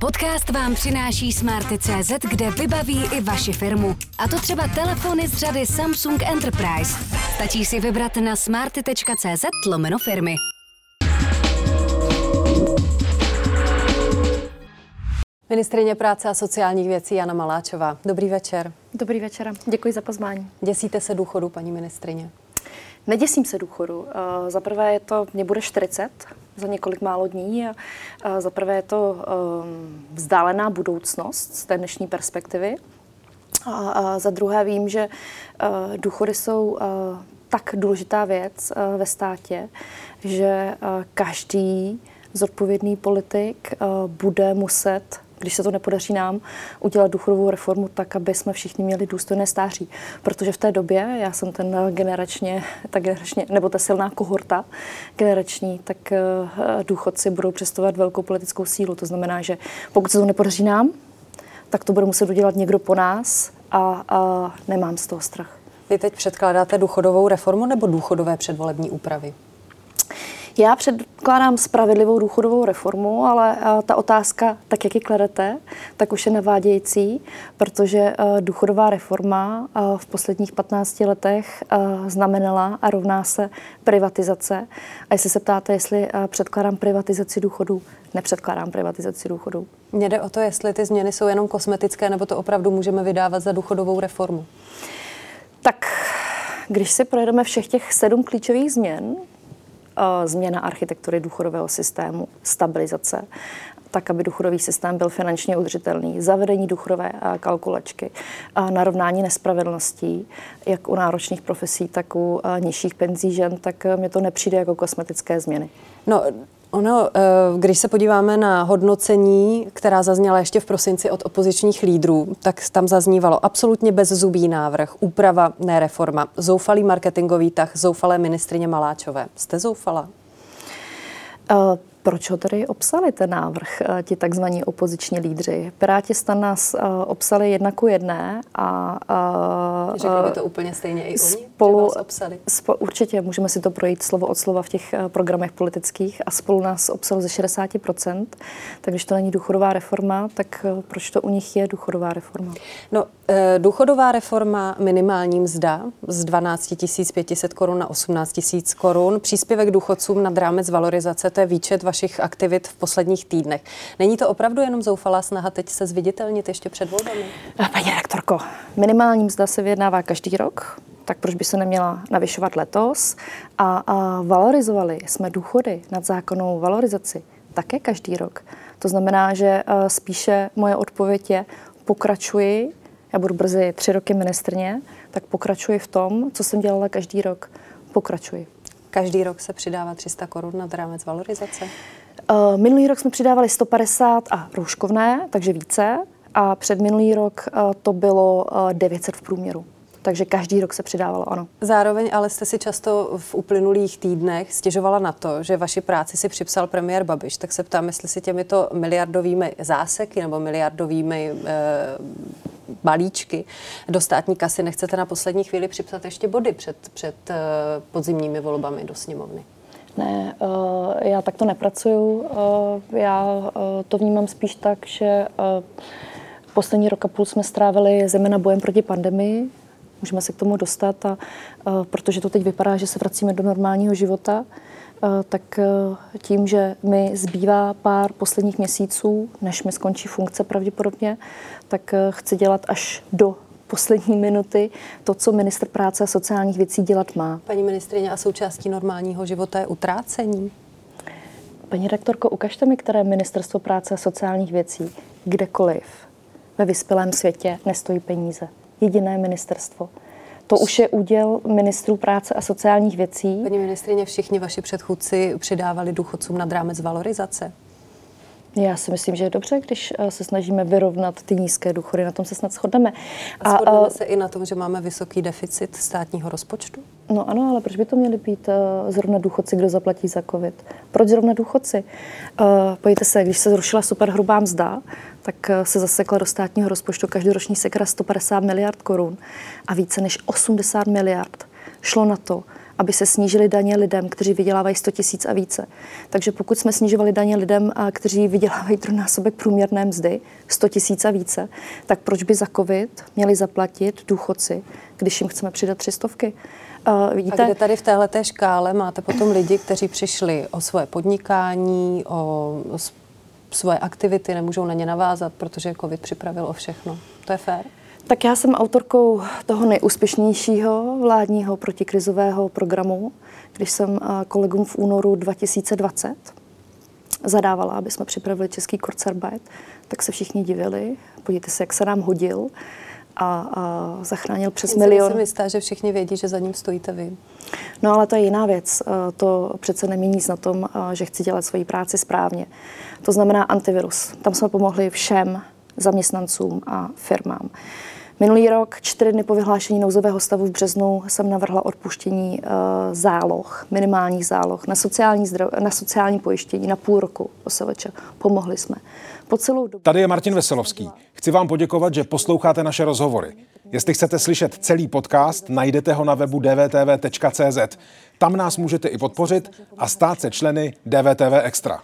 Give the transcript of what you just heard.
Podcast vám přináší Smarty.cz, kde vybaví i vaši firmu. A to třeba telefony z řady Samsung Enterprise. Stačí si vybrat na smarty.cz lomeno firmy. Ministrině práce a sociálních věcí Jana Maláčová. Dobrý večer. Dobrý večer. Děkuji za pozvání. Děsíte se důchodu, paní ministrině? Neděsím se důchodu. Za prvé je to, mě bude 40 za několik málo dní a za prvé je to vzdálená budoucnost z té dnešní perspektivy. A za druhé vím, že důchody jsou tak důležitá věc ve státě, že každý zodpovědný politik bude muset když se to nepodaří nám, udělat důchodovou reformu tak, aby jsme všichni měli důstojné stáří. Protože v té době, já jsem ten generačně, ta generačně, nebo ta silná kohorta generační, tak eh, důchodci budou představovat velkou politickou sílu. To znamená, že pokud se to nepodaří nám, tak to bude muset udělat někdo po nás a, a nemám z toho strach. Vy teď předkládáte důchodovou reformu nebo důchodové předvolební úpravy? Já předkládám spravedlivou důchodovou reformu, ale eh, ta otázka, tak jak ji kladete, tak už je navádějící, protože eh, důchodová reforma eh, v posledních 15 letech znamenala a rovná se privatizace. A jestli se ptáte, jestli předkládám privatizaci důchodů, nepředkládám privatizaci důchodů. Mně jde o to, jestli ty změny jsou jenom kosmetické, nebo to opravdu můžeme vydávat za důchodovou reformu. Tak když si projedeme všech těch sedm klíčových změn, změna architektury důchodového systému, stabilizace, tak, aby důchodový systém byl finančně udržitelný, zavedení důchodové kalkulačky, narovnání nespravedlností, jak u náročných profesí, tak u nižších penzí žen, tak mně to nepřijde jako kosmetické změny. No, Ono, eh, když se podíváme na hodnocení, která zazněla ještě v prosinci od opozičních lídrů, tak tam zaznívalo absolutně bezzubý návrh, úprava, ne reforma, zoufalý marketingový tah, zoufalé ministrině Maláčové. Jste zoufala? Uh, proč ho tedy obsali ten návrh, eh, ti takzvaní opoziční lídři? Piráti stan nás uh, obsali jedna ku jedné a... Uh, Řekli by to úplně stejně i spolu, oni, obsali? Spo, určitě, můžeme si to projít slovo od slova v těch programech politických a spolu nás obsalo ze 60%, tak když to není důchodová reforma, tak proč to u nich je důchodová reforma? No, Eh, důchodová reforma minimální mzda z 12 500 korun na 18 000 korun, příspěvek důchodcům nad rámec valorizace, to je výčet vašich aktivit v posledních týdnech. Není to opravdu jenom zoufalá snaha teď se zviditelnit ještě před volbami? Eh, paní rektorko, minimální mzda se vyjednává každý rok, tak proč by se neměla navyšovat letos? A, a valorizovali jsme důchody nad zákonnou valorizaci také každý rok. To znamená, že uh, spíše moje odpověď je, pokračuji já budu brzy tři roky ministrně, tak pokračuji v tom, co jsem dělala každý rok. Pokračuji. Každý rok se přidává 300 korun na rámec valorizace? Uh, minulý rok jsme přidávali 150 a rouškovné, takže více. A před minulý rok uh, to bylo uh, 900 v průměru. Takže každý rok se přidávalo, ano. Zároveň ale jste si často v uplynulých týdnech stěžovala na to, že vaši práci si připsal premiér Babiš. Tak se ptám, jestli si těmito miliardovými záseky nebo miliardovými eh, balíčky do státní kasy nechcete na poslední chvíli připsat ještě body před, před uh, podzimními volbami do sněmovny? Ne, uh, já takto nepracuju. Uh, já to vnímám spíš tak, že poslední rok a půl jsme strávili zejména bojem proti pandemii. Můžeme se k tomu dostat, a, protože to teď vypadá, že se vracíme do normálního života. Eh, tak eh, tím, že mi zbývá pár posledních měsíců, než mi skončí funkce pravděpodobně, tak eh, chci dělat až do poslední minuty to, co ministr práce a sociálních věcí dělat má. Paní ministrině, a součástí normálního života je utrácení? Paní rektorko, ukažte mi, které ministerstvo práce a sociálních věcí kdekoliv ve vyspělém světě nestojí peníze. Jediné ministerstvo. To už je úděl ministrů práce a sociálních věcí. Paní ministrině, všichni vaši předchůdci přidávali důchodcům nad rámec valorizace? Já si myslím, že je dobře, když eh, se snažíme vyrovnat ty nízké důchody. Na tom se snad shodneme. A, a shodneme a, se i na tom, že máme vysoký deficit státního rozpočtu? No ano, ale proč by to měli být uh, zrovna důchodci, kdo zaplatí za covid? Proč zrovna důchodci? Uh, pojďte se, když se zrušila superhrubá mzda, tak uh, se zasekla do státního rozpočtu každoroční sekra 150 miliard korun a více než 80 miliard šlo na to, aby se snížily daně lidem, kteří vydělávají 100 tisíc a více. Takže pokud jsme snižovali daně lidem, kteří vydělávají trojnásobek průměrné mzdy, 100 tisíc a více, tak proč by za covid měli zaplatit důchodci, když jim chceme přidat tři stovky? Uh, vidíte? A kde tady v téhle škále máte potom lidi, kteří přišli o svoje podnikání, o svoje aktivity, nemůžou na ně navázat, protože COVID připravil o všechno. To je fér? Tak já jsem autorkou toho nejúspěšnějšího vládního protikrizového programu, když jsem kolegům v únoru 2020 zadávala, aby jsme připravili český Kurzarbeit, tak se všichni divili. Podívejte se, jak se nám hodil a, a zachránil přes Jen milion. jsem jistá, že všichni vědí, že za ním stojíte vy. No ale to je jiná věc. To přece nemění nic na tom, že chci dělat svoji práci správně. To znamená antivirus. Tam jsme pomohli všem zaměstnancům a firmám. Minulý rok, čtyři dny po vyhlášení nouzového stavu v březnu, jsem navrhla odpuštění uh, záloh, minimálních záloh na sociální, zdrav, na sociální pojištění na půl roku OSVČ. Pomohli jsme. Po celou dobu... Tady je Martin Veselovský. Chci vám poděkovat, že posloucháte naše rozhovory. Jestli chcete slyšet celý podcast, najdete ho na webu dvtv.cz. Tam nás můžete i podpořit a stát se členy DVTV Extra.